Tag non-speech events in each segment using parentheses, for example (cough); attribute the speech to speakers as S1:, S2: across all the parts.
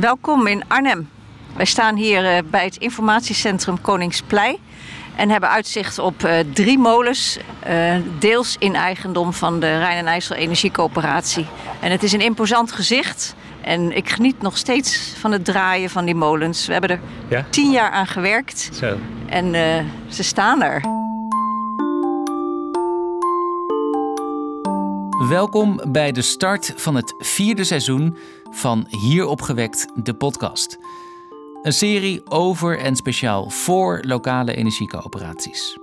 S1: Welkom in Arnhem. Wij staan hier eh, bij het informatiecentrum Koningsplei en hebben uitzicht op uh, drie molens, uh, deels in eigendom van de Rijn en IJssel Energiecoöperatie. En het is een imposant gezicht en ik geniet nog steeds van het draaien van die molens. We hebben er ja? tien jaar aan gewerkt
S2: Zo.
S1: en uh, ze staan er.
S3: Welkom bij de start van het vierde seizoen van Hier opgewekt, de podcast. Een serie over en speciaal voor lokale energiecoöperaties.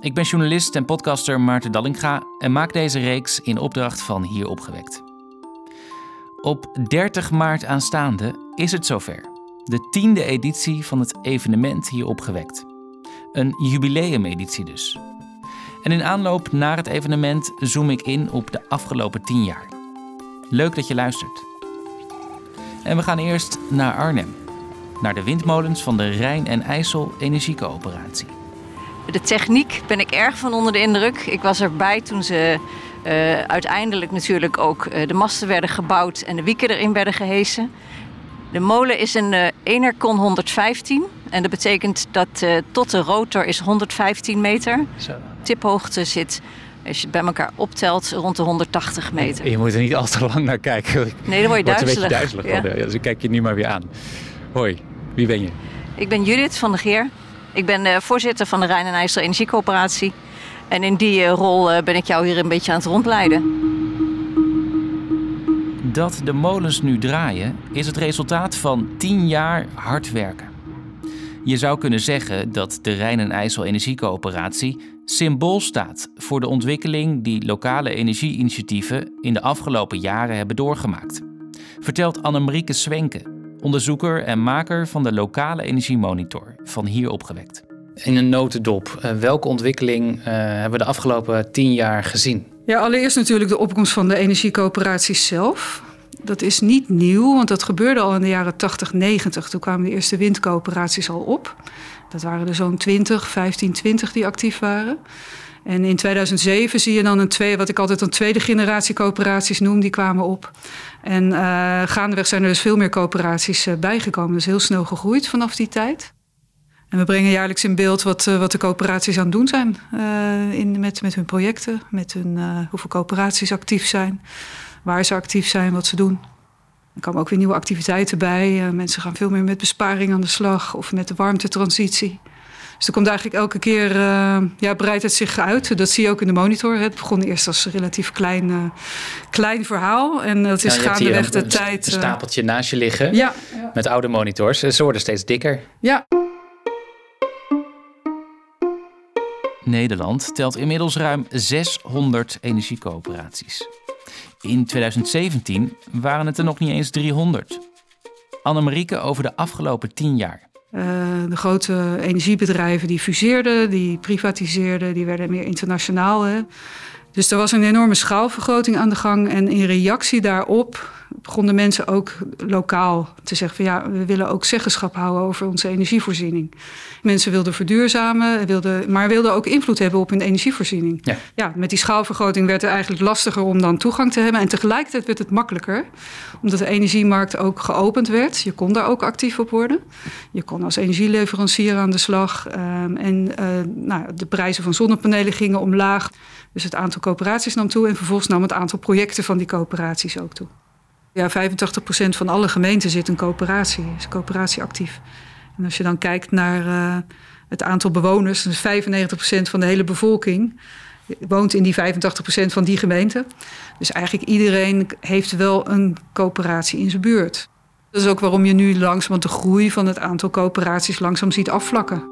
S3: Ik ben journalist en podcaster Maarten Dallinga en maak deze reeks in opdracht van Hier opgewekt. Op 30 maart aanstaande is het zover. De tiende editie van het evenement Hier opgewekt. Een jubileumeditie dus. En in aanloop naar het evenement zoom ik in op de afgelopen 10 jaar. Leuk dat je luistert. En we gaan eerst naar Arnhem. Naar de windmolens van de Rijn en IJssel Energiecoöperatie.
S1: De techniek ben ik erg van onder de indruk. Ik was erbij toen ze uh, uiteindelijk natuurlijk ook uh, de masten werden gebouwd en de wieken erin werden gehesen. De molen is een uh, Enercon 115 en dat betekent dat tot de rotor is 115 meter.
S2: Zo.
S1: Tiphoogte zit als je het bij elkaar optelt, rond de 180 meter.
S2: En je moet er niet al te lang naar kijken.
S1: Nee, dan word je duizelig.
S2: een beetje duizelig ja. ja. dus ik kijk je nu maar weer aan. Hoi, wie ben je?
S1: Ik ben Judith van der Geer. Ik ben uh, voorzitter van de Rijn en IJssel Energiecoöperatie. En in die uh, rol uh, ben ik jou hier een beetje aan het rondleiden.
S3: Dat de molens nu draaien is het resultaat van 10 jaar hard werken. Je zou kunnen zeggen dat de Rijn en IJssel Energiecoöperatie symbool staat voor de ontwikkeling die lokale energieinitiatieven in de afgelopen jaren hebben doorgemaakt. Vertelt Annemarieke Swenke, onderzoeker en maker van de lokale energiemonitor van Hier opgewekt.
S2: In een notendop, uh, welke ontwikkeling uh, hebben we de afgelopen tien jaar gezien?
S4: Ja, allereerst natuurlijk de opkomst van de energiecoöperaties zelf. Dat is niet nieuw, want dat gebeurde al in de jaren 80, 90. Toen kwamen de eerste windcoöperaties al op. Dat waren er zo'n 20, 15, 20 die actief waren. En in 2007 zie je dan een twee, wat ik altijd een tweede generatie coöperaties noem, die kwamen op. En uh, gaandeweg zijn er dus veel meer coöperaties uh, bijgekomen. Dus heel snel gegroeid vanaf die tijd. En we brengen jaarlijks in beeld wat, uh, wat de coöperaties aan het doen zijn in, met, met hun projecten, met hun, hoeveel coöperaties actief zijn, waar ze actief zijn, wat ze doen. Er komen ook weer nieuwe activiteiten bij. Uh, mensen gaan veel meer met besparing aan de slag of met de warmtetransitie. Dus er komt eigenlijk elke keer, uh, ja, breidt het zich uit. Dat zie je ook in de monitor. Het begon eerst als een relatief klein, uh, klein verhaal. En dat is ja, gaandeweg de tijd.
S2: Een stapeltje naast je liggen
S4: ja, ja.
S2: met oude monitors. Ze worden steeds dikker.
S4: Ja.
S3: Nederland telt inmiddels ruim 600 energiecoöperaties. In 2017 waren het er nog niet eens 300. Annemarieke over de afgelopen 10 jaar.
S4: Uh, de grote energiebedrijven die fuseerden, die privatiseerden, die werden meer internationaal. Hè. Dus er was een enorme schaalvergroting aan de gang. En in reactie daarop begonnen mensen ook lokaal te zeggen van ja, we willen ook zeggenschap houden over onze energievoorziening. Mensen wilden verduurzamen, wilden, maar wilden ook invloed hebben op hun energievoorziening.
S2: Ja.
S4: ja, met die schaalvergroting werd het eigenlijk lastiger om dan toegang te hebben. En tegelijkertijd werd het makkelijker, omdat de energiemarkt ook geopend werd. Je kon daar ook actief op worden. Je kon als energieleverancier aan de slag. Um, en uh, nou, de prijzen van zonnepanelen gingen omlaag. Dus het aantal coöperaties nam toe en vervolgens nam het aantal projecten van die coöperaties ook toe. Ja, 85% van alle gemeenten zit een coöperatie, is een coöperatie actief. En als je dan kijkt naar uh, het aantal bewoners, dus 95% van de hele bevolking woont in die 85% van die gemeente. Dus eigenlijk iedereen heeft wel een coöperatie in zijn buurt. Dat is ook waarom je nu langzaam de groei van het aantal coöperaties langzaam ziet afvlakken.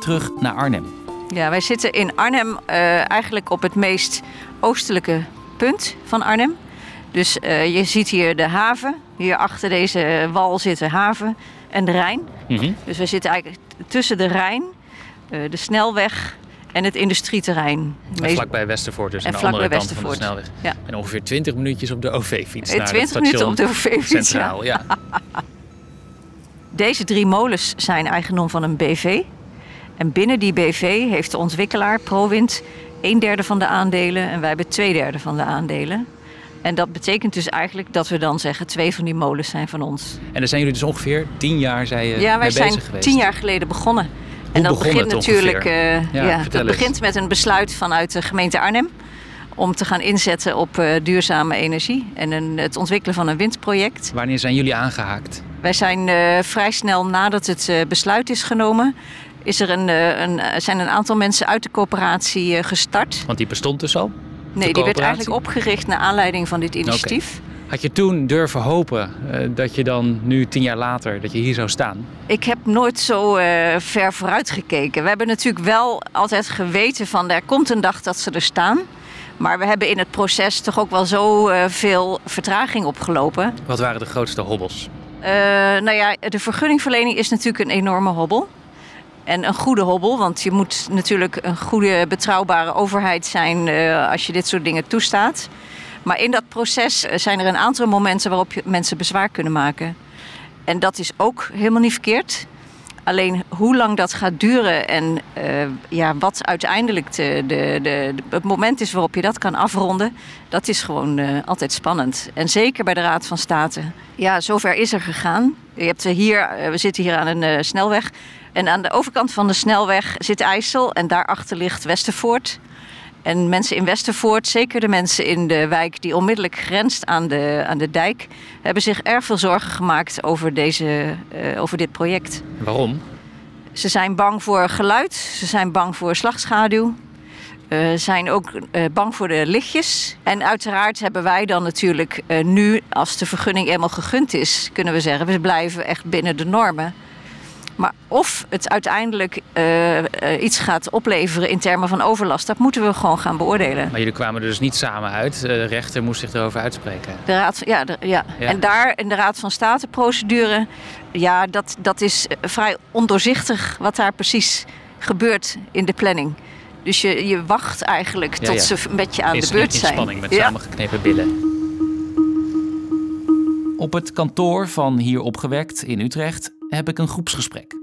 S3: Terug naar Arnhem.
S1: Ja, wij zitten in Arnhem uh, eigenlijk op het meest oostelijke punt van Arnhem. Dus uh, je ziet hier de haven. Hier achter deze wal zit de haven en de Rijn.
S2: Mm -hmm.
S1: Dus we zitten eigenlijk tussen de Rijn, uh, de snelweg en het industrieterrein.
S2: En vlakbij Westervoort, dus aan de andere kant van de snelweg.
S1: Ja.
S2: En ongeveer 20 minuutjes op de OV-fiets naar
S1: 20
S2: het station
S1: minuten op de OV-fiets.
S2: Centraal, ja. (laughs)
S1: Deze drie molens zijn eigendom van een BV. En binnen die BV heeft de ontwikkelaar ProWind een derde van de aandelen en wij hebben twee derde van de aandelen. En dat betekent dus eigenlijk dat we dan zeggen: twee van die molens zijn van ons.
S3: En daar zijn jullie dus ongeveer tien jaar zei je,
S1: ja, wij zijn
S3: geweest.
S1: tien jaar geleden begonnen. en dat
S3: begon
S1: begint natuurlijk. eh,
S3: Ja,
S1: dat begint met een besluit vanuit de gemeente Arnhem. Om te gaan inzetten op eh, duurzame energie en een, het ontwikkelen van een windproject.
S3: Wanneer zijn jullie aangehaakt?
S1: Wij zijn eh, vrij snel nadat het besluit is genomen, is er een, een, zijn een aantal mensen uit de coöperatie gestart.
S3: Want die bestond dus al.
S1: Nee, die werd eigenlijk opgericht naar aanleiding van dit initiatief.
S3: Had je toen durven hopen eh, dat je dan nu tien jaar later, dat je hier zou staan?
S1: Ik heb nooit zo eh, ver vooruit gekeken. We hebben natuurlijk wel altijd geweten van er komt een dag dat ze er staan. Maar we hebben in het proces toch ook wel zo eh, veel vertraging opgelopen.
S3: Wat waren de grootste hobbels?
S1: Nou ja, de vergunningverlening is natuurlijk een enorme hobbel. En een goede hobbel, want je moet natuurlijk een goede, betrouwbare overheid zijn eh, als je dit soort dingen toestaat. Maar in dat proces eh, zijn er een aantal momenten waarop je mensen bezwaar kunnen maken. En dat is ook helemaal niet verkeerd. Alleen hoe lang dat gaat duren en eh, ja, wat uiteindelijk de, de, het moment is waarop je dat kan afronden, dat is gewoon altijd spannend. En zeker bij de Raad van State. Ja, zover is er gegaan. Je hebt hier, we zitten hier aan een snelweg. En aan de overkant van de snelweg zit IJssel en daarachter ligt Westervoort. En mensen in Westervoort, zeker de mensen in de wijk die onmiddellijk grenst aan de, aan de dijk, hebben zich erg veel zorgen gemaakt over, deze, eh, over dit project.
S3: Waarom?
S1: Ze zijn bang voor geluid, ze zijn bang voor slagschaduw. eh, zijn ook eh, bang voor de lichtjes. En uiteraard hebben wij dan natuurlijk nu, als de vergunning eenmaal gegund is, kunnen we zeggen, we blijven echt binnen de normen. Maar of het uiteindelijk eh, eh, iets gaat opleveren in termen van overlast, dat moeten we gewoon gaan beoordelen.
S3: Maar jullie kwamen er dus niet samen uit. Eh, De rechter moest zich erover uitspreken.
S1: De raad, van- ja, de- ja.
S3: Ja.
S1: en daar in de Raad van State procedure, ja, dat, dat is vrij ondoorzichtig wat daar precies gebeurt in de planning. Dus je, je wacht eigenlijk
S3: Ja,
S1: tot
S3: ja.
S1: ze een beetje aan de beurt
S3: in
S1: zijn.
S3: spanning met
S1: Ja.
S3: samengeknepen billen.
S5: Op het kantoor van Hier Opgewekt in Utrecht heb ik een groepsgesprek.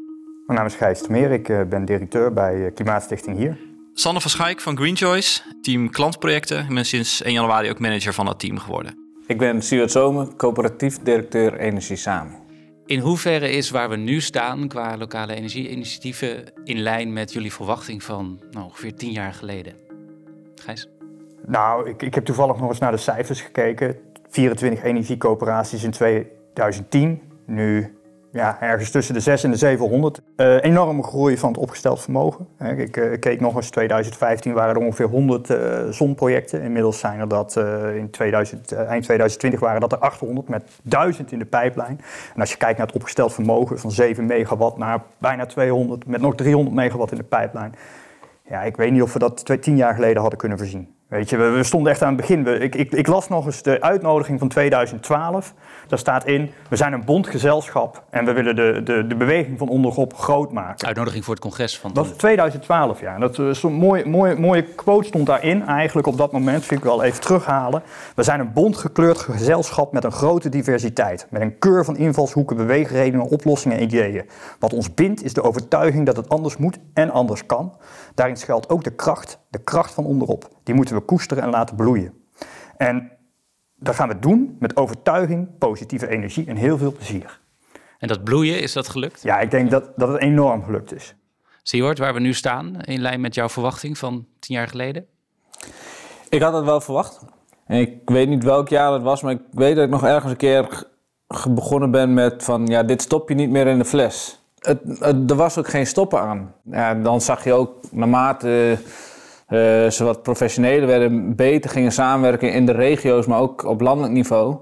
S6: Mijn naam is Gijs Termeer, ik eh, ben directeur bij eh, Klimaatstichting Hier.
S7: Sander van Schaik van Green Choice, team klantprojecten. Ik ben sinds 1 januari ook manager van dat team geworden.
S8: Ik ben Stuart Zomer, coöperatief directeur Energie Samen.
S3: In hoeverre is waar we nu staan qua lokale energieinitiatieven in lijn met jullie verwachting van nou, ongeveer tien jaar geleden? Gijs?
S6: Nou, ik, ik heb toevallig nog eens naar de cijfers gekeken. 24 energiecoöperaties in 2010. Nu ja, ergens tussen de 6 en de 700. Eh, enorme groei van het opgesteld vermogen. Hè, Ik eh, keek nog eens, 2015 waren er ongeveer 100 eh, zonprojecten. Inmiddels zijn er dat eh, in 2000, eh, eind 2020 waren dat er 800 met 1000 in de pijplijn. En als je kijkt naar het opgesteld vermogen van 7 megawatt naar bijna 200 met nog 300 megawatt in de pijplijn. Ja, ik weet niet of we dat twee, tien jaar geleden hadden kunnen voorzien. Weet je, we, we stonden echt aan het begin. We, ik, ik, ik las nog eens de uitnodiging van 2012. Daar staat in, we zijn een bondgezelschap en we willen de, de, de beweging van onderop groot maken.
S3: Uitnodiging voor het congres van
S6: Dat is 2012, ja. Dat is zo'n mooie, mooie, mooie quote stond daarin, eigenlijk op dat moment, vind ik wel even terughalen. We zijn een bondgekleurd gezelschap met een grote diversiteit. Met een keur van invalshoeken, beweegredenen, oplossingen en ideeën. Wat ons bindt is de overtuiging dat het anders moet en anders kan. Daarin schuilt ook de kracht, de kracht van onderop. Die moeten we koesteren en laten bloeien. En dat gaan we doen met overtuiging, positieve energie en heel veel plezier.
S3: En dat bloeien, is dat gelukt?
S6: Ja, ik denk dat, dat het enorm gelukt is.
S3: Siewert, waar we nu staan, in lijn met jouw verwachting van tien jaar geleden?
S8: Ik had het wel verwacht. En ik weet niet welk jaar het was, maar ik weet dat ik nog ergens een keer begonnen ben met van, ja, dit stop je niet meer in de fles. Het, het- er was ook geen stoppen aan. Ja, dan zag je ook naarmate eh, ze wat professioneler werden, beter gingen samenwerken in de regio's, maar ook op landelijk niveau,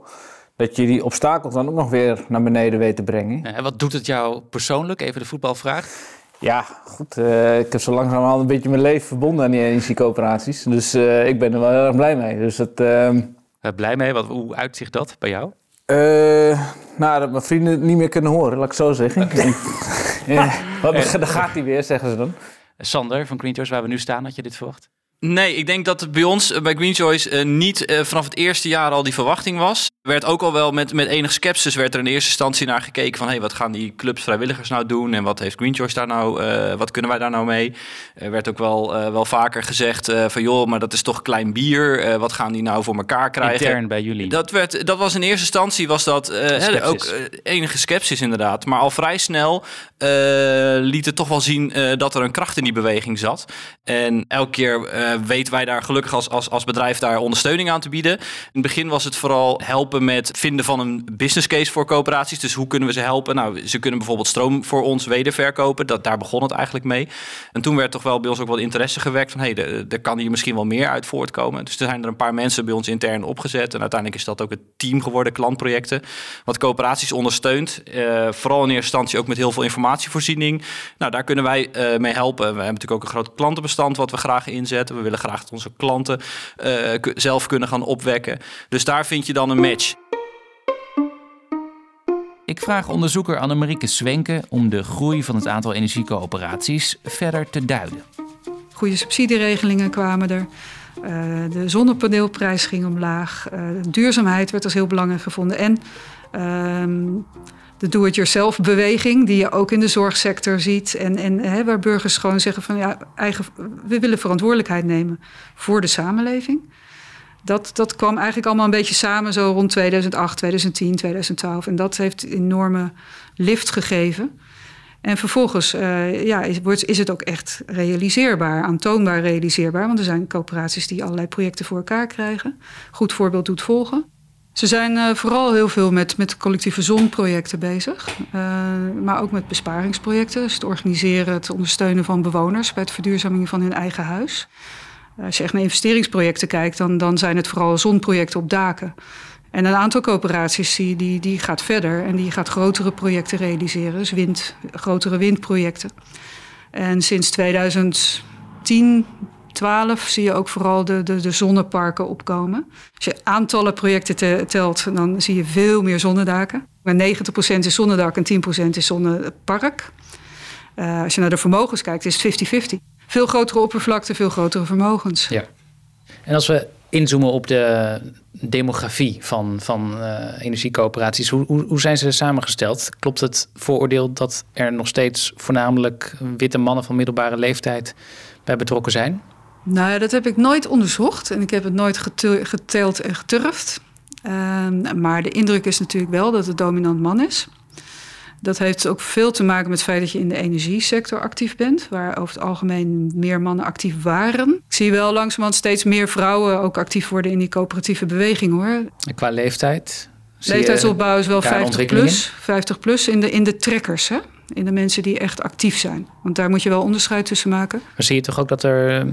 S8: dat je die obstakels dan ook nog weer naar beneden weet te brengen.
S3: En wat doet het jou persoonlijk? Even de voetbalvraag.
S8: Ja, goed. eh, ik heb zo langzamerhand een beetje mijn leven verbonden aan die energiecoöperaties. Dus eh, ik ben er wel heel erg blij mee. Dus het, ehm,
S3: Uh, blij mee. Wat, hoe uitzicht dat bij jou?
S8: nou, dat mijn vrienden het niet meer kunnen horen, laat ik zo zeggen. (laughs) ja, wat, (laughs) daar gaat hij weer, zeggen ze dan.
S3: Sander van Green Choice, waar we nu staan, had je dit verwacht?
S7: Nee, ik denk dat het bij ons eh, bij Green Choice eh, niet eh, vanaf het eerste jaar al die verwachting was. Werd ook al wel met, met enige sceptisch werd er in eerste instantie naar gekeken van hey, wat gaan die clubs vrijwilligers nou doen en wat heeft Green Choice daar nou, uh, wat kunnen wij daar nou mee? Er werd ook wel, uh, wel vaker gezegd uh, van joh, maar dat is toch klein bier, wat gaan die nou voor elkaar krijgen?
S3: Intern bij jullie.
S7: Dat, werd, dat was in eerste instantie was dat ook enige sceptisch inderdaad, maar al vrij snel liet het toch wel zien dat er een kracht in die beweging zat. En elke keer weten wij daar gelukkig als, als, als bedrijf daar ondersteuning aan te bieden. In het begin was het vooral helpen met vinden van een business case voor coöperaties. Dus hoe kunnen we ze helpen? Nou, ze kunnen bijvoorbeeld stroom voor ons wederverkopen. Dat, daar begon het eigenlijk mee. En toen werd toch wel bij ons ook wat interesse gewekt van... hé, hey, er kan hier misschien wel meer uit voortkomen. Dus er zijn er een paar mensen bij ons intern opgezet. En uiteindelijk is dat ook het team geworden, klantprojecten... wat coöperaties ondersteunt. Uh, vooral in eerste instantie ook met heel veel informatievoorziening. Nou, daar kunnen wij uh, mee helpen. We hebben natuurlijk ook een groot klantenbestand wat we graag inzetten. We willen graag dat onze klanten uh, zelf kunnen gaan opwekken. Dus daar vind je dan een match.
S5: Ik vraag onderzoeker Annemarieke Swenke om de groei van het aantal energiecoöperaties verder te duiden.
S4: Goede subsidieregelingen kwamen er. Uh, de zonnepaneelprijs ging omlaag. Uh, duurzaamheid werd als heel belangrijk gevonden. En uh, de do-it-yourself beweging, die je ook in de zorgsector ziet. En, en hè, waar burgers gewoon zeggen van ja, eigen, we willen verantwoordelijkheid nemen voor de samenleving dat, dat kwam eigenlijk allemaal een beetje samen zo rond 2008, 2010, 2012. En dat heeft een enorme lift gegeven. En vervolgens uh, ja, is, is het ook echt realiseerbaar, aantoonbaar realiseerbaar. Want er zijn coöperaties die allerlei projecten voor elkaar krijgen. Goed voorbeeld doet volgen. Ze zijn uh, vooral heel veel met, met collectieve zonprojecten bezig. Uh, maar ook met besparingsprojecten. Dus het organiseren, het ondersteunen van bewoners bij het verduurzaming van hun eigen huis. Als je echt naar investeringsprojecten kijkt, dan, dan zijn het vooral zonprojecten op daken. En een aantal coöperaties die, die, die gaat verder en die gaat grotere projecten realiseren. Dus wind, grotere windprojecten. En sinds 2010, 12 zie je ook vooral de, de, de zonneparken opkomen. Als je aantallen projecten te, telt, dan zie je veel meer zonnedaken. Maar 90% is zonnedak en 10% is zonnepark. Uh, als je naar de vermogens kijkt, is het 50-50 veel grotere oppervlakte, veel grotere vermogens.
S3: Ja. En als we inzoomen op de demografie van, van uh, energiecoöperaties, hoe, hoe, hoe, zijn ze samengesteld? Klopt het vooroordeel dat er nog steeds voornamelijk witte mannen van middelbare leeftijd bij betrokken zijn?
S4: Nou ja, dat heb ik nooit onderzocht en ik heb het nooit geteld en geturfd. Uh, maar de indruk is natuurlijk wel dat het dominant man is. Dat heeft ook veel te maken met het feit dat je in de energiesector actief bent, waar over het algemeen meer mannen actief waren. Ik zie wel langzamerhand steeds meer vrouwen ook actief worden in die coöperatieve beweging hoor.
S3: En qua leeftijd?
S4: Leeftijdsopbouw is wel 50 plus, 50 plus in de, in de trekkers, hè? in de mensen die echt actief zijn. Want daar moet je wel onderscheid tussen maken.
S3: Maar zie je toch ook dat er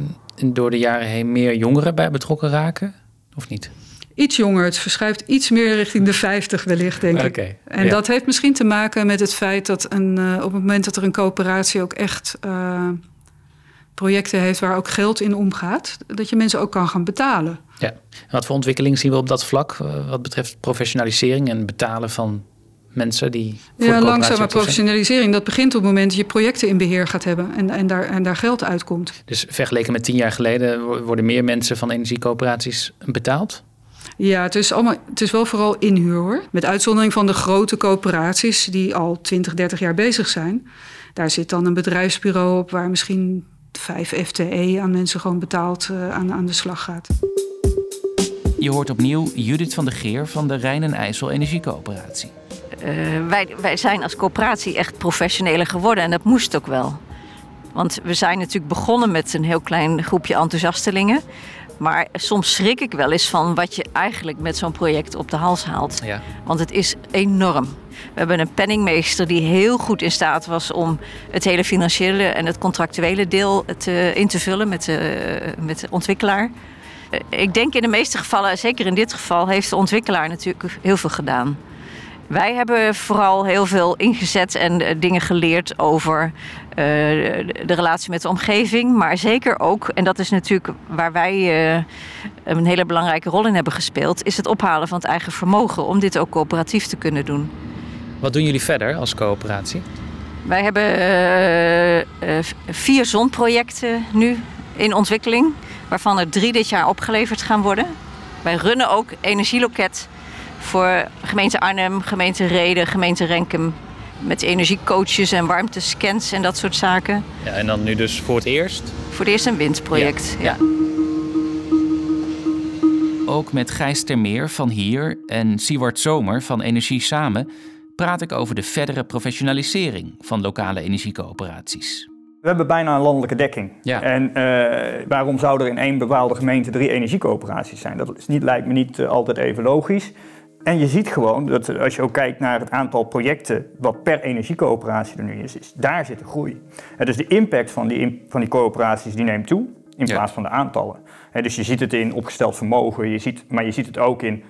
S3: door de jaren heen meer jongeren bij betrokken raken? Of niet?
S4: Iets jonger. Het verschuift iets meer richting de 50 wellicht, denk ik. En dat heeft misschien te maken met het feit dat een, uh, op het moment dat er een coöperatie ook echt uh, projecten heeft waar ook geld in omgaat, dat je mensen ook kan gaan betalen.
S3: Ja. En wat voor ontwikkeling zien we op dat vlak uh, wat betreft professionalisering en betalen van mensen die.
S4: Ja, langzame professionalisering. Dat begint op het moment dat je projecten in beheer gaat hebben en, en, daar, en daar geld uitkomt.
S3: Dus vergeleken met tien jaar geleden worden meer mensen van energiecoöperaties betaald?
S4: Ja, het is, allemaal, het is wel vooral inhuur hoor. Met uitzondering van de grote coöperaties die al 20, 30 jaar bezig zijn. Daar zit dan een bedrijfsbureau op waar misschien vijf FTE aan mensen gewoon betaald uh, aan, aan de slag gaat.
S5: Je hoort opnieuw Judith van der Geer van de Rijn en IJssel Energiecoöperatie.
S1: Uh, wij, wij zijn als coöperatie echt professioneler geworden en dat moest ook wel. Want we zijn natuurlijk begonnen met een heel klein groepje enthousiastelingen. Maar soms schrik ik wel eens van wat je eigenlijk met zo'n project op de hals haalt. Ja. Want het is enorm. We hebben een penningmeester die heel goed in staat was om het hele financiële en het contractuele deel te, in te vullen met de, met de ontwikkelaar. Eh, ik denk in de meeste gevallen, zeker in dit geval, heeft de ontwikkelaar natuurlijk heel veel gedaan. Wij hebben vooral heel veel ingezet en eh, dingen geleerd over uh, de relatie met de omgeving. Maar zeker ook, en dat is natuurlijk waar wij uh, een hele belangrijke rol in hebben gespeeld, is het ophalen van het eigen vermogen om dit ook coöperatief te kunnen doen.
S3: Wat doen jullie verder als coöperatie?
S1: Wij hebben vier zonprojecten nu in ontwikkeling, waarvan er drie dit jaar opgeleverd gaan worden. Wij runnen ook Energieloket voor gemeente Arnhem, gemeente Reden, gemeente Renkum. Met energiecoaches en warmtescans en dat soort zaken.
S3: Ja, en dan nu dus voor het eerst?
S1: Voor het eerst een windproject, ja.
S5: Ook met Gijs Termeer van Hier en Siewart Zomer van Energie Samen praat ik over de verdere professionalisering van lokale energiecoöperaties.
S6: We hebben bijna een landelijke dekking.
S3: Ja.
S6: En eh, waarom zou er in één bepaalde gemeente drie energiecoöperaties zijn? Dat is niet, lijkt me niet eh, altijd even logisch. En je ziet gewoon dat als je ook kijkt naar het aantal projecten wat per energiecoöperatie er nu is, is daar zit de groei. En dus de impact van die, van die coöperaties die neemt toe in plaats van de aantallen. dus je ziet het in opgesteld vermogen, je ziet, maar je ziet het ook in,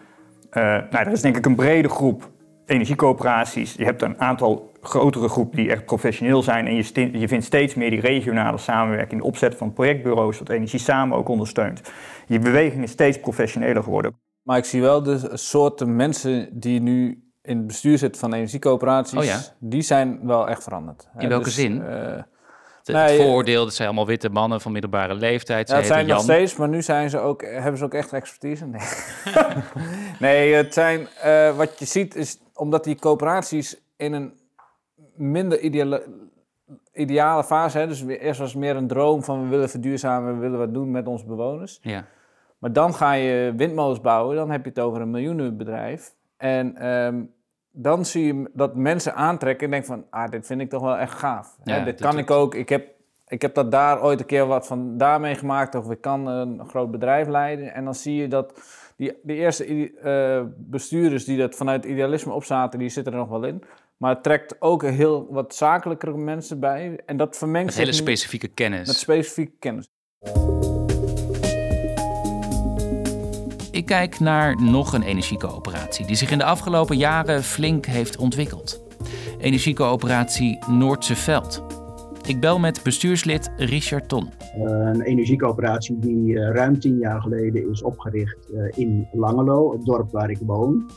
S6: uh, nou, er is denk ik een brede groep energiecoöperaties. Je hebt een aantal grotere groepen die echt professioneel zijn en je, je vindt steeds meer die regionale samenwerking, de opzet van projectbureaus, wat energie samen ook ondersteunt. Je beweging is steeds professioneler geworden.
S8: Maar ik zie wel de soorten mensen die nu in het bestuur zitten van energiecoöperaties,
S5: oh ja?
S8: die zijn wel echt veranderd.
S5: In welke
S8: dus,
S5: zin?
S8: Uh,
S5: het, nee, vooroordeel, dat zijn allemaal witte mannen van middelbare leeftijd.
S8: Ja, het zijn nog steeds, maar nu zijn ze ook, hebben ze ook echt expertise. Nee, (laughs) nee het zijn, uh, wat je ziet is, omdat die coöperaties in een minder ideale, ideale fase, hè, dus eerst was het meer een droom van we willen verduurzamen, we willen wat doen met onze bewoners.
S5: Ja.
S8: Maar dan ga je windmolens bouwen, dan heb je het over een miljoenenbedrijf. En um, dan zie je dat mensen aantrekken en denken van, ah, dit vind ik toch wel echt gaaf. Ja, dit kan ik ook. Ik heb, ik heb dat daar ooit een keer wat van daarmee gemaakt, of ik kan een groot bedrijf leiden. En dan zie je dat die, de eerste uh, bestuurders die dat vanuit idealisme opzaten, die zitten er nog wel in. Maar het trekt ook heel wat zakelijkere mensen bij. En dat vermengt
S5: Met hele specifieke kennis.
S8: Met specifieke kennis.
S5: Ik kijk naar nog een energiecoöperatie die zich in de afgelopen jaren flink heeft ontwikkeld. Energiecoöperatie Noordse Veld. Ik bel met bestuurslid Richard Ton.
S9: Een energiecoöperatie die eh, ruim tien jaar geleden is opgericht eh, in Langelo, het dorp waar ik woon.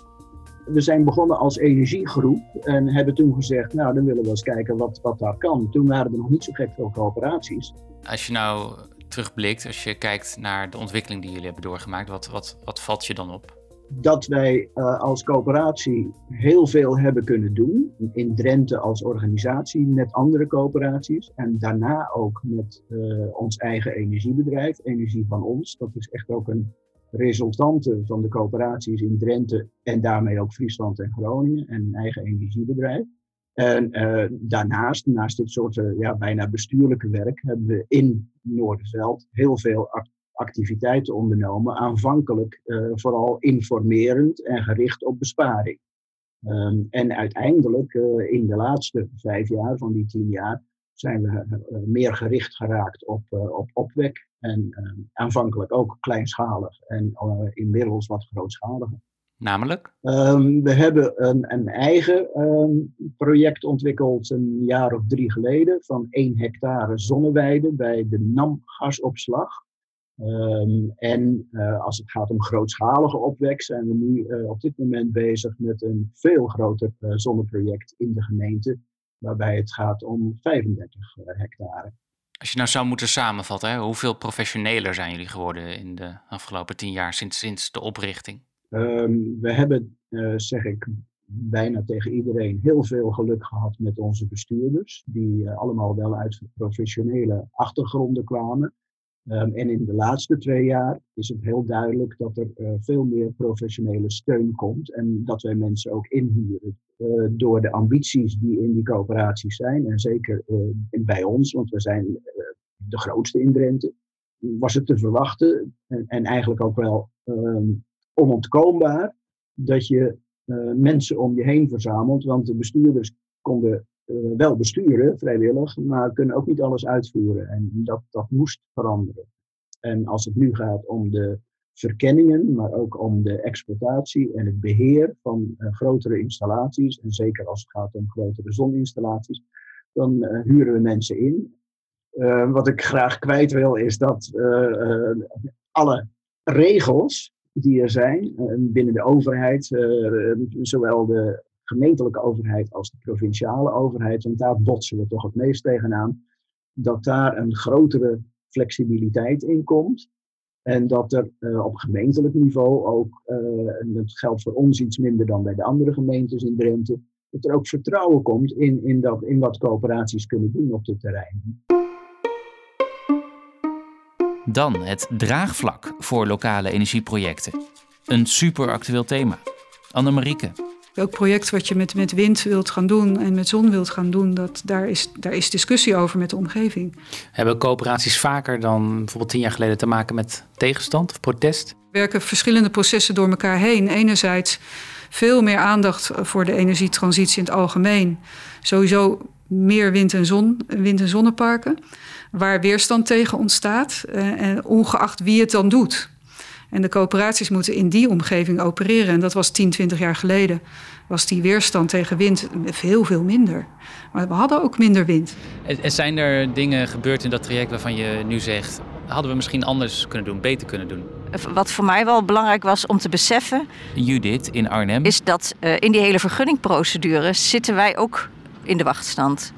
S9: We zijn begonnen als energiegroep en hebben toen gezegd, nou dan willen we eens kijken wat, wat daar kan. Toen waren er nog niet zo gek veel coöperaties.
S5: Als je nou terugblikt, als je kijkt naar de ontwikkeling die jullie hebben doorgemaakt, wat, wat, wat valt je dan op?
S9: Dat wij uh, als coöperatie heel veel hebben kunnen doen. In Drenthe als organisatie met andere coöperaties. En daarna ook met uh, ons eigen energiebedrijf, Energie van Ons. Dat is echt ook een resultante van de coöperaties in Drenthe en daarmee ook Friesland en Groningen. En een eigen energiebedrijf. En uh, daarnaast, naast dit soort uh, ja, bijna bestuurlijke werk, hebben we in Noorderveld heel veel activiteiten ondernomen. Aanvankelijk uh, vooral informerend en gericht op besparing. Um, en uiteindelijk, in de laatste vijf jaar van die tien jaar, zijn we meer gericht geraakt op, op opwek. En aanvankelijk ook kleinschalig en inmiddels wat grootschaliger.
S5: Namelijk?
S9: Um, we hebben een, een eigen um, project ontwikkeld een jaar of drie geleden van 1 hectare zonneweide bij de NAM gasopslag. Um, en uh, als het gaat om grootschalige opwek zijn we nu uh, op dit moment bezig met een veel groter uh, zonneproject in de gemeente, waarbij het gaat om 35 hectare.
S5: Als je nou zou moeten samenvatten, hè, hoeveel professioneler zijn jullie geworden in de afgelopen tien jaar sinds, sinds de oprichting?
S9: Um, we hebben, uh, zeg ik bijna tegen iedereen, heel veel geluk gehad met onze bestuurders, die uh, allemaal wel uit professionele achtergronden kwamen. Um, en in de laatste twee jaar is het heel duidelijk dat er uh, veel meer professionele steun komt en dat wij mensen ook inhuren. door de ambities die in die coöperaties zijn, en zeker bij ons, want we zijn de grootste in Drenthe, was het te verwachten en, en eigenlijk ook wel um, onontkoombaar dat je uh, mensen om je heen verzamelt. Want de bestuurders konden uh, wel besturen, vrijwillig, maar kunnen ook niet alles uitvoeren. En dat, dat moest veranderen. En als het nu gaat om de verkenningen, maar ook om de exploitatie en het beheer van uh, grotere installaties, en zeker als het gaat om grotere zoninstallaties, dan huren we mensen in. wat ik graag kwijt wil, is dat alle regels die er zijn binnen de overheid, uh, zowel de gemeentelijke overheid als de provinciale overheid, want daar botsen we toch het meest tegenaan, dat daar een grotere flexibiliteit in komt. En dat er uh, op gemeentelijk niveau ook, en dat geldt voor ons iets minder dan bij de andere gemeentes in Drenthe, dat er ook vertrouwen komt in, in, dat, in wat coöperaties kunnen doen op dit terrein.
S5: Dan het draagvlak voor lokale energieprojecten. Een superactueel thema. Annemarieke.
S4: Elk project wat je met, met wind wilt gaan doen en met zon wilt gaan doen, dat, daar, is, daar is discussie over met de omgeving.
S3: Hebben coöperaties vaker dan bijvoorbeeld tien jaar geleden te maken met tegenstand of protest?
S4: Werken verschillende processen door elkaar heen. Enerzijds veel meer aandacht voor de energietransitie in het algemeen. Sowieso meer wind- en, zon, wind- en zonneparken, waar weerstand tegen ontstaat, eh, en ongeacht wie het dan doet. En de coöperaties moeten in die omgeving opereren. En dat was 10, 20 jaar geleden. Was die weerstand tegen wind veel, veel minder. Maar we hadden ook minder wind.
S3: En zijn er dingen gebeurd in dat traject waarvan je nu zegt... hadden we misschien anders kunnen doen, beter kunnen doen?
S1: Wat voor mij wel belangrijk was om te beseffen...
S5: Judith in Arnhem.
S1: Is dat uh, in die hele vergunningprocedure zitten wij ook in de wachtstand.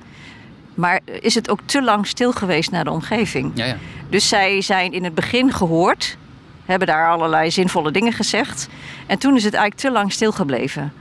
S1: Maar is het ook te lang stil geweest naar de omgeving?
S3: Ja, ja.
S1: Dus zij zijn in het begin gehoord hebben daar allerlei zinvolle dingen gezegd. En toen is het eigenlijk te lang stilgebleven.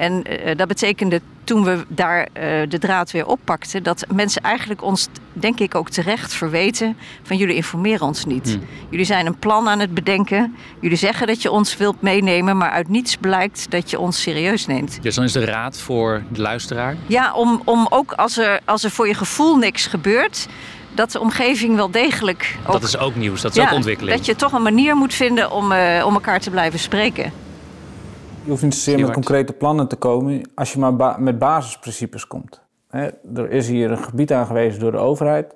S1: En uh, dat betekende toen we daar uh, de draad weer oppakten, dat mensen eigenlijk ons, denk ik, ook terecht verweten van jullie informeren ons niet. Hmm. Jullie zijn een plan aan het bedenken. Jullie zeggen dat je ons wilt meenemen, maar uit niets blijkt dat je ons serieus neemt.
S3: Dus dan is de raad voor de luisteraar?
S1: Ja, om, om ook als er, als er voor je gevoel niks gebeurt, dat de omgeving wel degelijk.
S3: Ook, dat is ook nieuws, dat is ook ontwikkeling.
S1: Dat je toch een manier moet vinden om, uh, om elkaar te blijven spreken.
S8: Je hoeft niet zozeer met concrete plannen te komen als je maar ba met basisprincipes komt. Hè, er is hier een gebied aangewezen door de overheid.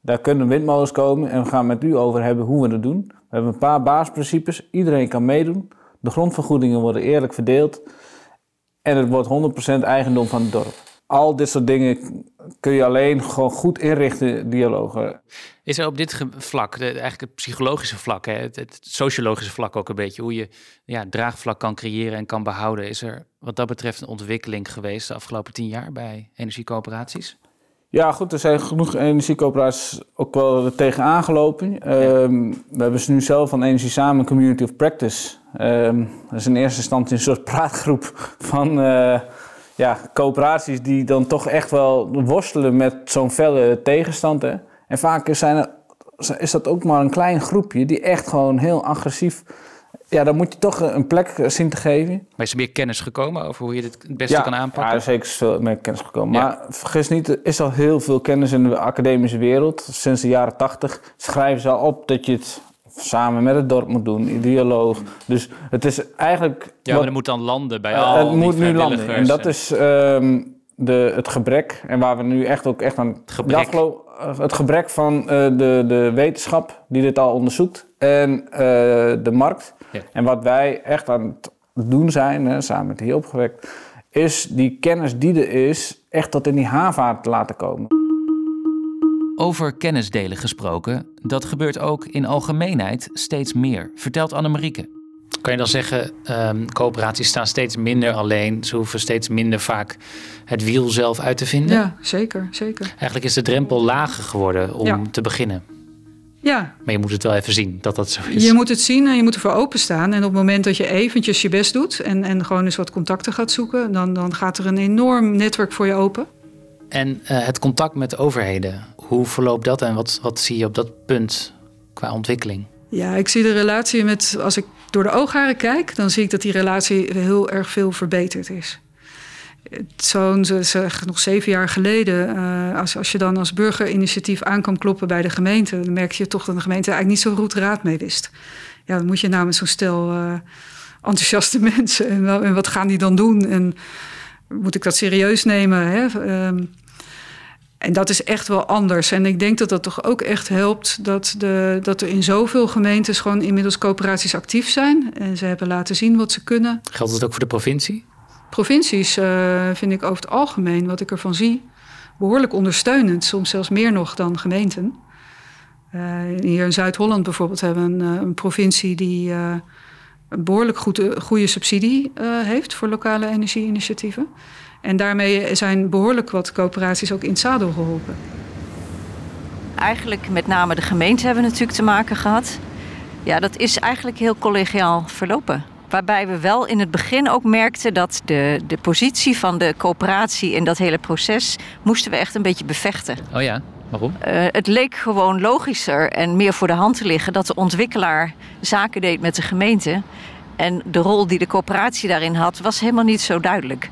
S8: Daar kunnen windmolens komen en we gaan met u over hebben hoe we dat doen. We hebben een paar basisprincipes. Iedereen kan meedoen. De grondvergoedingen worden eerlijk verdeeld. En het wordt 100% eigendom van het dorp al dit soort dingen kun je alleen gewoon goed inrichten, dialogen.
S3: Is er op dit vlak, de, eigenlijk het psychologische vlak, hè, het, het, sociologische vlak ook een beetje, hoe je ja, draagvlak kan creëren en kan behouden, is er wat dat betreft een ontwikkeling geweest de afgelopen tien jaar bij energiecoöperaties?
S8: Ja, goed, er zijn genoeg energiecoöperaties ook wel tegen aangelopen. Ehm, we hebben ze nu zelf van Energie Samen Community of Practice. Um, dat is in eerste instantie een soort praatgroep van... Uh, ja, coöperaties die dan toch echt wel worstelen met zo'n felle tegenstand. Hè. En vaak zijn er, is dat ook maar een klein groepje die echt gewoon heel agressief. Ja, dan moet je toch een plek zien te geven.
S3: Maar is er meer kennis gekomen over hoe je dit het beste kan aanpakken?
S8: Ja, zeker veel meer kennis gekomen. Maar vergis niet, er is al heel veel kennis in de academische wereld. Sinds de jaren tachtig schrijven ze al op dat je het samen met het dorp moet doen, in dialoog. Dus het is eigenlijk...
S3: Ja, maar het moet dan landen bij uh, al Het moet nu landen.
S8: En dat is um, de, het gebrek. En waar we nu echt ook echt aan... Het
S3: gebrek,
S8: uh, het gebrek van uh, de, de wetenschap die dit al onderzoekt. En uh, de markt. Ja. En wat wij echt aan het doen zijn, hè, samen met hier opgewekt... is die kennis die er is, echt tot in die haarvaart te laten komen.
S5: Over kennisdelen gesproken, dat gebeurt ook in algemeenheid steeds meer, vertelt Annemarieke.
S3: Kan je dan zeggen, um, coöperaties staan steeds minder alleen. Ze hoeven steeds minder vaak het wiel zelf uit te vinden?
S4: Ja, zeker, zeker.
S3: Eigenlijk is de drempel lager geworden om ja. te beginnen.
S4: Ja.
S3: Maar je moet het wel even zien dat dat zo is.
S4: Je moet het zien en je moet ervoor openstaan. En op het moment dat je eventjes je best doet en, en gewoon eens wat contacten gaat zoeken, dan, dan gaat er een enorm netwerk voor je open.
S3: En uh, het contact met overheden, hoe verloopt dat en wat, wat zie je op dat punt qua ontwikkeling?
S4: Ja, ik zie de relatie met, als ik door de oogharen kijk, dan zie ik dat die relatie heel erg veel verbeterd is. Zo'n, zeg, nog zeven jaar geleden, uh, als, als je dan als burgerinitiatief aan kan kloppen bij de gemeente, dan merk je toch dat de gemeente eigenlijk niet zo goed raad mee wist. Ja, dan moet je namens zo'n stel uh, enthousiaste (laughs) mensen en, wat gaan die dan doen? En moet ik dat serieus nemen? Hè? Um, en dat is echt wel anders. En ik denk dat dat toch ook echt helpt dat, de, dat er in zoveel gemeentes gewoon inmiddels coöperaties actief zijn. En ze hebben laten zien wat ze kunnen.
S3: Geldt het ook voor de provincie?
S4: Provincies uh, vind ik over het algemeen, wat ik ervan zie, behoorlijk ondersteunend. Soms zelfs meer nog dan gemeenten. Uh, hier in Zuid-Holland bijvoorbeeld hebben we een, een provincie die uh, een behoorlijk goede, goede subsidie heeft voor lokale energieinitiatieven. En daarmee zijn behoorlijk wat coöperaties ook in het zadel geholpen.
S1: Eigenlijk met name de gemeente hebben we natuurlijk te maken gehad. Ja, dat is eigenlijk heel collegiaal verlopen. Waarbij we wel in het begin ook merkten dat de, de positie van de coöperatie in dat hele proces moesten we echt een beetje bevechten.
S3: Oh ja, waarom?
S1: Uh, het leek gewoon logischer en meer voor de hand te liggen dat de ontwikkelaar zaken deed met de gemeente. En de rol die de coöperatie daarin had, was helemaal niet zo duidelijk.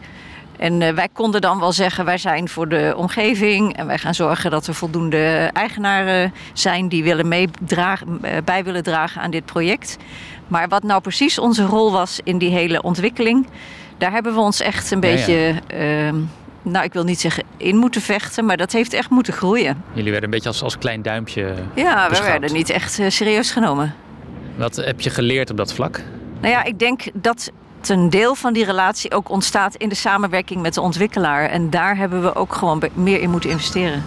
S1: En uh, wij konden dan wel zeggen, wij zijn voor de omgeving en wij gaan zorgen dat er voldoende eigenaren zijn die willen meedragen, bij willen dragen aan dit project. Maar wat nou precies onze rol was in die hele ontwikkeling, daar hebben we ons echt een beetje, uh, nou ik wil niet zeggen in moeten vechten, maar dat heeft echt moeten groeien.
S3: Jullie werden een beetje als, als klein duimpje.
S1: Ja, we werden niet echt uh, serieus genomen.
S3: Wat heb je geleerd op dat vlak?
S1: Nou ja, ik denk dat een deel van die relatie ook ontstaat in de samenwerking met de ontwikkelaar. En daar hebben we ook gewoon meer in moeten investeren.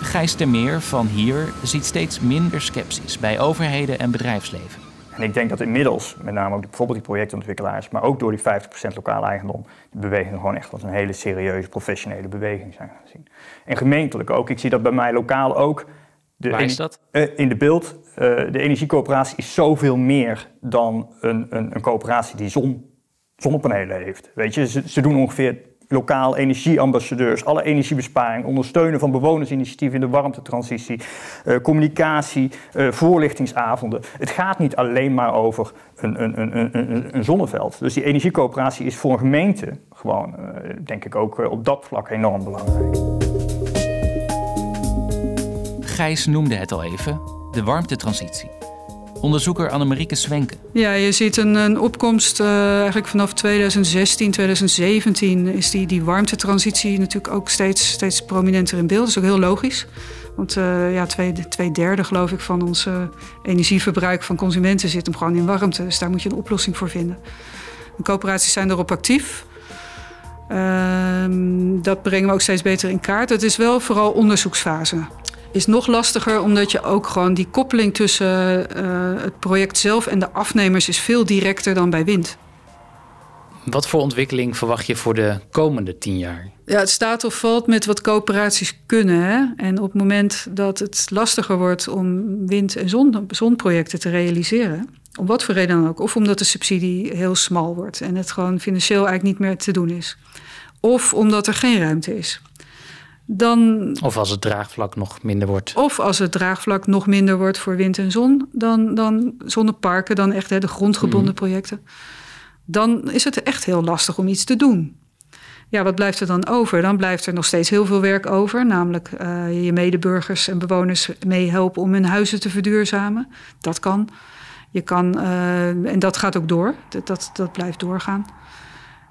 S5: Gijs Termeer van hier ziet steeds minder sceptisch bij overheden en bedrijfsleven.
S6: En ik denk dat inmiddels, met name ook bijvoorbeeld die projectontwikkelaars, maar ook door die 50% lokale eigendom, die beweging gewoon echt als een hele serieuze professionele beweging zijn gaan zien. En gemeentelijk ook. Ik zie dat bij mij lokaal ook.
S3: De Waar is dat?
S6: Uh, in de beeld. Uh, de energiecoöperatie is zoveel meer dan een, een, een coöperatie die zon, zonnepanelen heeft. Weet je, ze, ze doen ongeveer lokaal energieambassadeurs, alle energiebesparing, ondersteunen van bewonersinitiatieven in de warmtetransitie, uh, communicatie, uh, voorlichtingsavonden. Het gaat niet alleen maar over een, een, een, een, een zonneveld. Dus die energiecoöperatie is voor een gemeente gewoon, uh, denk ik ook op dat vlak enorm belangrijk.
S5: Gijs noemde het al even, de warmtetransitie. Onderzoeker Annemarieke Swenke.
S4: Ja, je ziet een, een opkomst uh, eigenlijk vanaf 2016, 2017 is die, die warmtetransitie natuurlijk ook steeds, steeds prominenter in beeld. Dat is ook heel logisch. Want uh, ja, twee, twee derde geloof ik van ons energieverbruik van consumenten zit hem gewoon in warmte. Dus daar moet je een oplossing voor vinden. De coöperaties zijn erop actief. Uh, dat brengen we ook steeds beter in kaart. Het is wel vooral onderzoeksfase is nog lastiger omdat je ook gewoon die koppeling tussen uh, het project zelf en de afnemers is veel directer dan bij wind.
S3: Wat voor ontwikkeling verwacht je voor de komende tien jaar?
S4: Ja, het staat of valt met wat coöperaties kunnen. Hè? En op het moment dat het lastiger wordt om wind- en zon, zonprojecten te realiseren, om wat voor reden dan ook, of omdat de subsidie heel smal wordt en het gewoon financieel eigenlijk niet meer te doen is, of omdat er geen ruimte is. Dan,
S3: of als het draagvlak nog minder wordt.
S4: Of als het draagvlak nog minder wordt voor wind en zon, dan, dan zonneparken, dan echt hè, de grondgebonden mm. projecten. Dan is het echt heel lastig om iets te doen. Ja, wat blijft er dan over? Dan blijft er nog steeds heel veel werk over. Namelijk uh, je medeburgers en bewoners meehelpen om hun huizen te verduurzamen. Dat kan. Je kan, uh, en dat gaat ook door. Dat, dat, dat blijft doorgaan.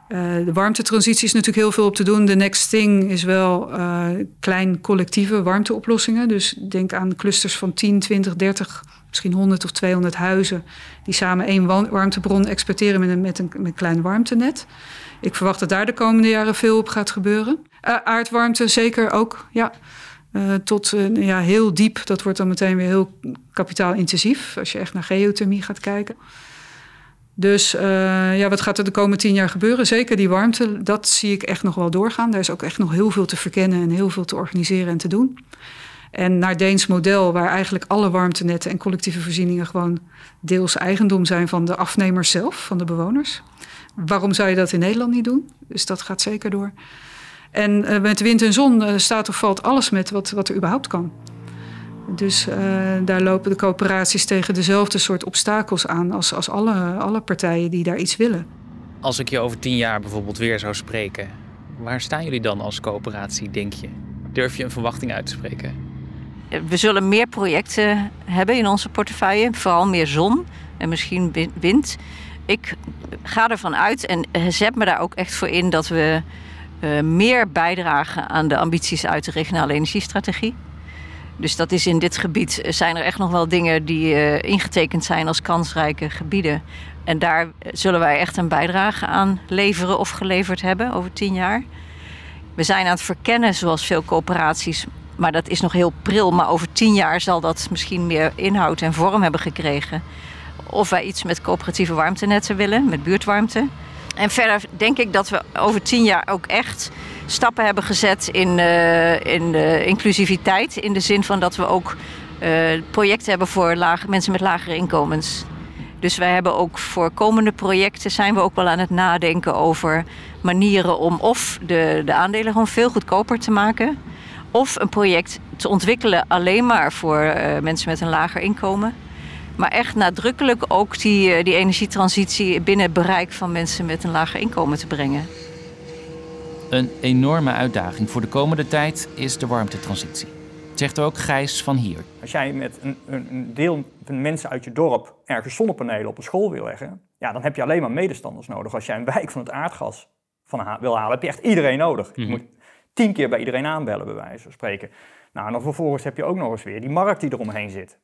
S4: Uh, de warmtetransitie is natuurlijk heel veel op te doen. De next thing is wel uh, klein collectieve warmteoplossingen. Dus denk aan clusters van 10, 20, 30, misschien 100 of 200 huizen... die samen één warmtebron exporteren met een, met een, met een klein warmtenet. Ik verwacht dat daar de komende jaren veel op gaat gebeuren. Uh, aardwarmte zeker ook, ja. tot ja, heel diep, dat wordt dan meteen weer heel kapitaalintensief... als je echt naar geothermie gaat kijken... Dus uh, ja, wat gaat er de komende tien jaar gebeuren? Zeker die warmte, dat zie ik echt nog wel doorgaan. Daar is ook echt nog heel veel te verkennen en heel veel te organiseren en te doen. En naar Deens model, waar eigenlijk alle warmtenetten en collectieve voorzieningen gewoon deels eigendom zijn van de afnemers zelf, van de bewoners. Waarom zou je dat in Nederland niet doen? Dus dat gaat zeker door. En uh, met wind en zon uh, staat of valt alles met wat, wat er überhaupt kan. Dus uh, daar lopen de coöperaties tegen dezelfde soort obstakels aan als, als alle, alle partijen die daar iets willen.
S3: Als ik je over tien jaar bijvoorbeeld weer zou spreken, waar staan jullie dan als coöperatie, denk je? Durf je een verwachting uit te spreken?
S1: We zullen meer projecten hebben in onze portefeuille, vooral meer zon en misschien wind. Ik ga ervan uit en zet me daar ook echt voor in dat we uh, meer bijdragen aan de ambities uit de regionale energiestrategie. Dus dat is in dit gebied zijn er echt nog wel dingen die uh, ingetekend zijn als kansrijke gebieden. En daar zullen wij echt een bijdrage aan leveren of geleverd hebben over tien jaar. We zijn aan het verkennen, zoals veel coöperaties, maar dat is nog heel pril. Maar over tien jaar zal dat misschien meer inhoud en vorm hebben gekregen. Of wij iets met coöperatieve warmtenetten willen, met buurtwarmte. En verder denk ik dat we over tien jaar ook echt stappen hebben gezet in, uh, in uh, inclusiviteit. In de zin van dat we ook uh, projecten hebben voor mensen met lagere inkomens. Dus wij hebben ook voor komende projecten zijn we ook wel aan het nadenken over manieren om of de, de aandelen gewoon veel goedkoper te maken. Of een project te ontwikkelen alleen maar voor uh, mensen met een lager inkomen. Maar echt nadrukkelijk ook die, uh, die energietransitie binnen het bereik van mensen met een lager inkomen te brengen.
S5: Een enorme uitdaging voor de komende tijd is de warmtetransitie. Zegt ook Gijs van hier.
S6: Als jij met een, een deel van mensen uit je dorp ergens zonnepanelen op een school wil leggen, ja, dan heb je alleen maar medestanders nodig. Als jij een wijk van het aardgas van wil halen, heb je echt iedereen nodig. Je mhm. moet tien keer bij iedereen aanbellen, bij wijze van spreken. Nou, en dan vervolgens heb je ook nog eens weer die markt die eromheen zit.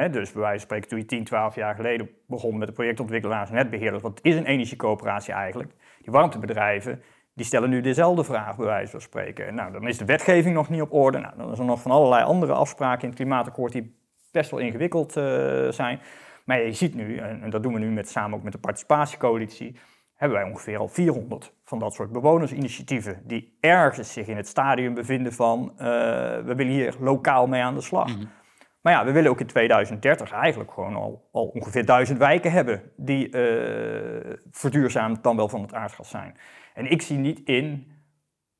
S6: Dus bij wijze van spreken, toen je 10, 12 jaar geleden begon met de projectontwikkelaars en netbeheerders, wat is een energiecoöperatie eigenlijk? Die warmtebedrijven, die stellen nu dezelfde vraag, bij wijze van spreken. Nou, dan is de wetgeving nog niet op orde. Nou, dan is er nog van allerlei andere afspraken in het klimaatakkoord die best wel ingewikkeld uh, zijn. Maar je ziet nu, en, dat doen we nu met, samen ook met de participatiecoalitie, hebben wij ongeveer al 400 van dat soort bewonersinitiatieven die ergens zich in het stadium bevinden van uh, we willen hier lokaal mee aan de slag. Mhm. Maar ja, we willen ook in 2030 eigenlijk gewoon al, al ongeveer duizend wijken hebben die uh, verduurzaamd dan wel van het aardgas zijn. En ik zie niet in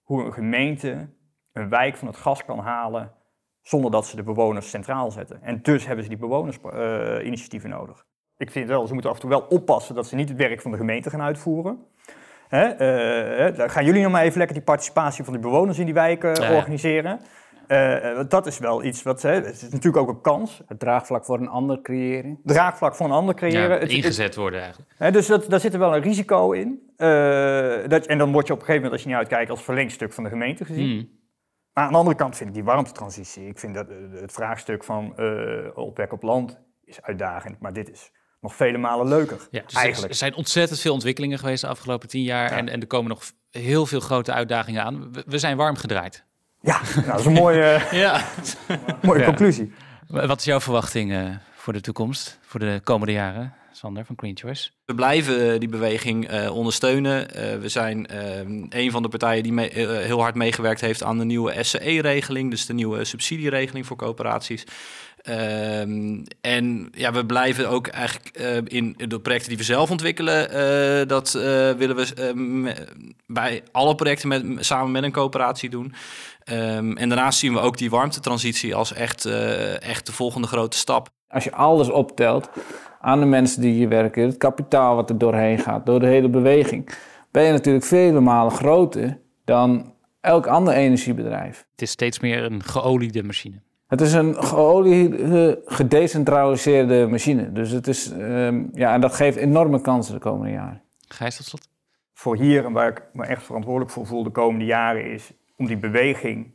S6: hoe een gemeente een wijk van het gas kan halen zonder dat ze de bewoners centraal zetten. En dus hebben ze die bewonersinitiatieven uh, nodig. Ik vind wel, ze moeten af en toe wel oppassen dat ze niet het werk van de gemeente gaan uitvoeren. Hè? Uh, gaan jullie nog maar even lekker die participatie van de bewoners in die wijken organiseren. Uh, dat is wel iets wat. Hè, het is natuurlijk ook een kans.
S8: Het draagvlak voor een ander creëren.
S6: Draagvlak voor een ander creëren. Ja,
S3: het, ingezet worden eigenlijk.
S6: Hè, dus dat, daar zit er wel een risico in. Uh, dat, en dan word je op een gegeven moment, als je niet uitkijkt, als verlengstuk van de gemeente gezien. Hmm. Maar aan de andere kant vind ik die warmtetransitie. Ik vind dat het vraagstuk van uh, opwek op land is uitdagend. Maar dit is nog vele malen leuker. Ja, dus eigenlijk.
S3: Er zijn ontzettend veel ontwikkelingen geweest de afgelopen tien jaar. En, en er komen nog heel veel grote uitdagingen aan. We, we zijn warm gedraaid.
S6: Ja, nou, dat is een mooie, (laughs) ja. mooie conclusie.
S3: Wat is jouw verwachting uh, voor de toekomst, voor de komende jaren, Sander van Green Choice?
S7: We blijven eh, die beweging uh, ondersteunen. we zijn een van de partijen die mee, heel hard meegewerkt heeft aan de nieuwe SCE-regeling, dus de nieuwe subsidieregeling voor coöperaties. Um, en ja, we blijven ook eigenlijk in de projecten die we zelf ontwikkelen, dat willen we bij alle projecten met, samen met een coöperatie doen. Um, en daarnaast zien we ook die warmtetransitie als echt, echt de volgende grote stap.
S8: Als je alles optelt aan de mensen die hier werken, het kapitaal wat er doorheen gaat, door de hele beweging, ben je natuurlijk vele malen groter dan elk ander energiebedrijf.
S3: Het is steeds meer een geoliede machine.
S8: Het is een geoliede, gedecentraliseerde machine. Dus het is, um, ja, en dat geeft enorme kansen de komende jaren.
S3: Gijs, tot slot.
S6: Voor hier en waar ik me echt verantwoordelijk voor voel de komende jaren is om die beweging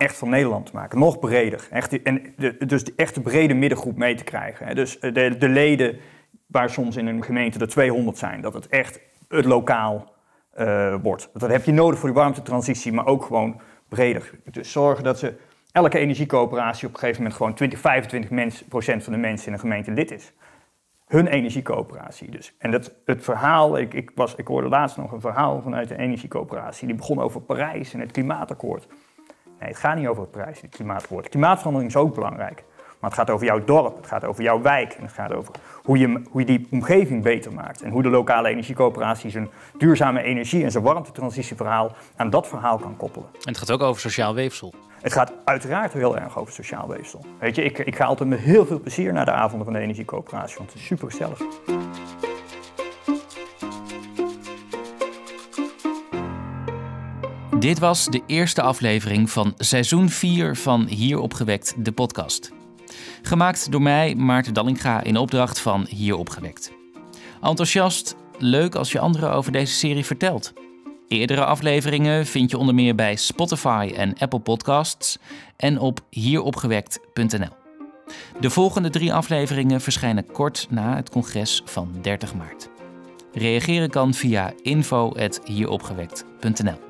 S6: echt van Nederland te maken. Nog breder. Echt, en de, dus de echte brede middengroep mee te krijgen. Dus de, de leden waar soms in een gemeente er 200 zijn, dat het echt het lokaal uh, wordt. Dat heb je nodig voor die warmtetransitie, maar ook gewoon breder. Dus zorgen dat ze elke energiecoöperatie op een gegeven moment gewoon 20, 25 mens, procent van de mensen in een gemeente lid is. Hun energiecoöperatie dus. En dat, het verhaal, ik, ik, was, ik hoorde laatst nog een verhaal vanuit een energiecoöperatie, die begon over Parijs en het klimaatakkoord. Nee, het gaat niet over het Parijs en het klimaatakkoord. Klimaatverandering is ook belangrijk. Maar het gaat over jouw dorp, het gaat over jouw wijk. En het gaat over hoe je, hoe je die omgeving beter maakt. En hoe de lokale energiecoöperatie zijn duurzame energie en zijn warmtetransitieverhaal aan dat verhaal kan koppelen. En
S3: het gaat ook over sociaal weefsel.
S6: Het gaat uiteraard heel erg over sociaal weefsel. Weet je, ik, ik ga altijd met heel veel plezier naar de avonden van de energiecoöperatie, want het is super gezellig.
S5: Dit was de eerste aflevering van seizoen 4 van Hier opgewekt, de podcast. Gemaakt door mij, Maarten Dallinga, in opdracht van Hier opgewekt. Enthousiast, leuk als je anderen over deze serie vertelt. Eerdere afleveringen vind je onder meer bij Spotify en Apple Podcasts en op hieropgewekt.nl. De volgende drie afleveringen verschijnen kort na het congres van 30 maart. Reageren kan via info.hieropgewekt.nl.